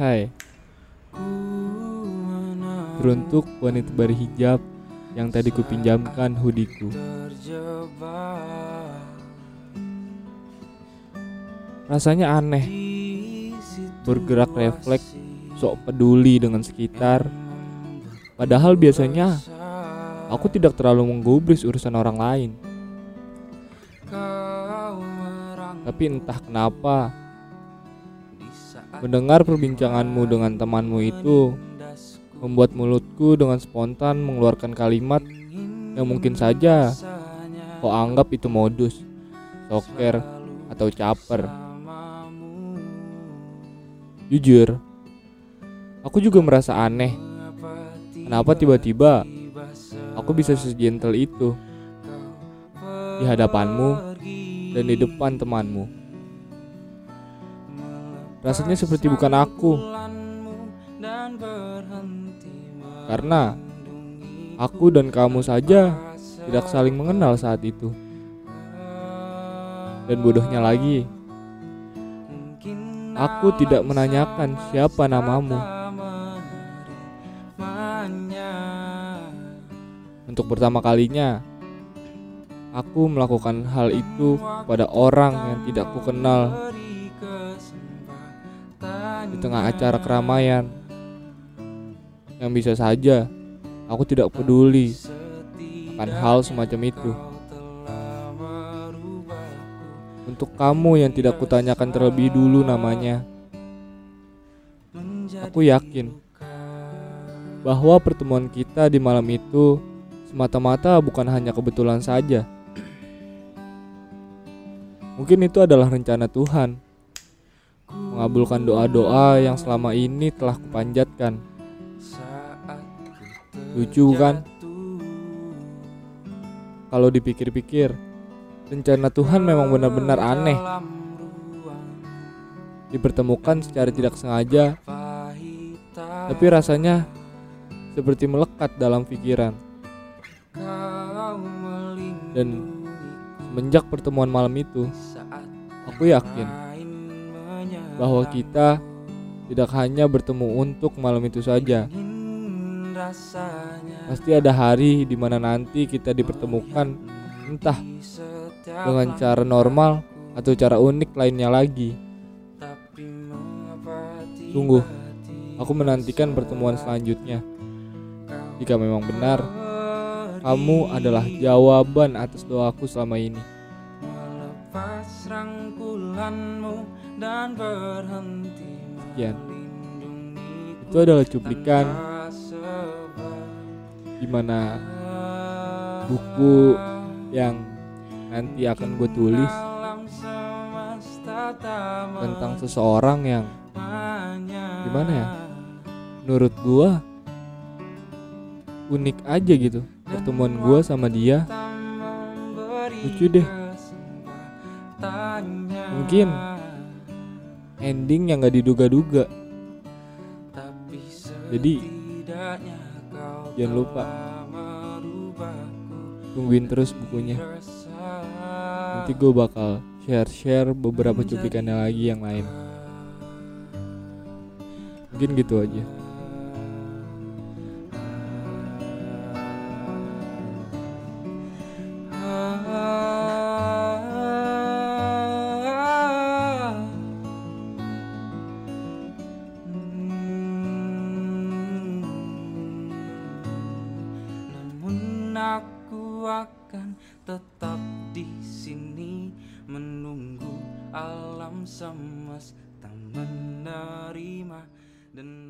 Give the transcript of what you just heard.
Hai, teruntuk wanita berhijab yang tadi kupinjamkan hoodieku. Rasanya aneh, bergerak refleks, sok peduli dengan sekitar. Padahal biasanya aku tidak terlalu menggubris urusan orang lain. Tapi entah kenapa, mendengar perbincanganmu dengan temanmu itu membuat mulutku dengan spontan mengeluarkan kalimat yang mungkin saja kau anggap itu modus, soker, atau caper. Jujur, aku juga merasa aneh. Kenapa tiba-tiba aku bisa segentle itu di hadapanmu dan di depan temanmu? Rasanya seperti bukan aku. Karena aku dan kamu saja tidak saling mengenal saat itu. Dan bodohnya lagi, aku tidak menanyakan siapa namamu. Untuk pertama kalinya, aku melakukan hal itu pada orang yang tidak kukenal di tengah acara keramaian yang bisa saja aku tidak peduli akan hal semacam itu. Untuk kamu yang tidak kutanyakan terlebih dulu namanya, aku yakin bahwa pertemuan kita di malam itu semata-mata bukan hanya kebetulan saja. Mungkin itu adalah rencana Tuhan mengabulkan doa-doa yang selama ini telah kupanjatkan. Lucu kan? Kalau dipikir-pikir, rencana Tuhan memang benar-benar aneh. Dipertemukan secara tidak sengaja, tapi rasanya seperti melekat dalam pikiran. Dan semenjak pertemuan malam itu, aku yakin bahwa kita tidak hanya bertemu untuk malam itu saja. Pasti ada hari di mana nanti kita dipertemukan, entah dengan cara normal atau cara unik lainnya lagi. Sungguh, aku menantikan pertemuan selanjutnya. Jika memang benar, kamu adalah jawaban atas doaku selama ini. Sekian. Itu adalah cuplikan di mana buku yang nanti akan gue tulis tentang seseorang yang gimana ya? Menurut gue unik aja gitu pertemuan gue sama dia. Lucu deh mungkin ending yang gak diduga-duga. Jadi jangan lupa tungguin terus bukunya. Nanti gue bakal share-share beberapa cuplikannya lagi yang lain. Mungkin gitu aja aku akan tetap di sini menunggu alam semesta menerima dan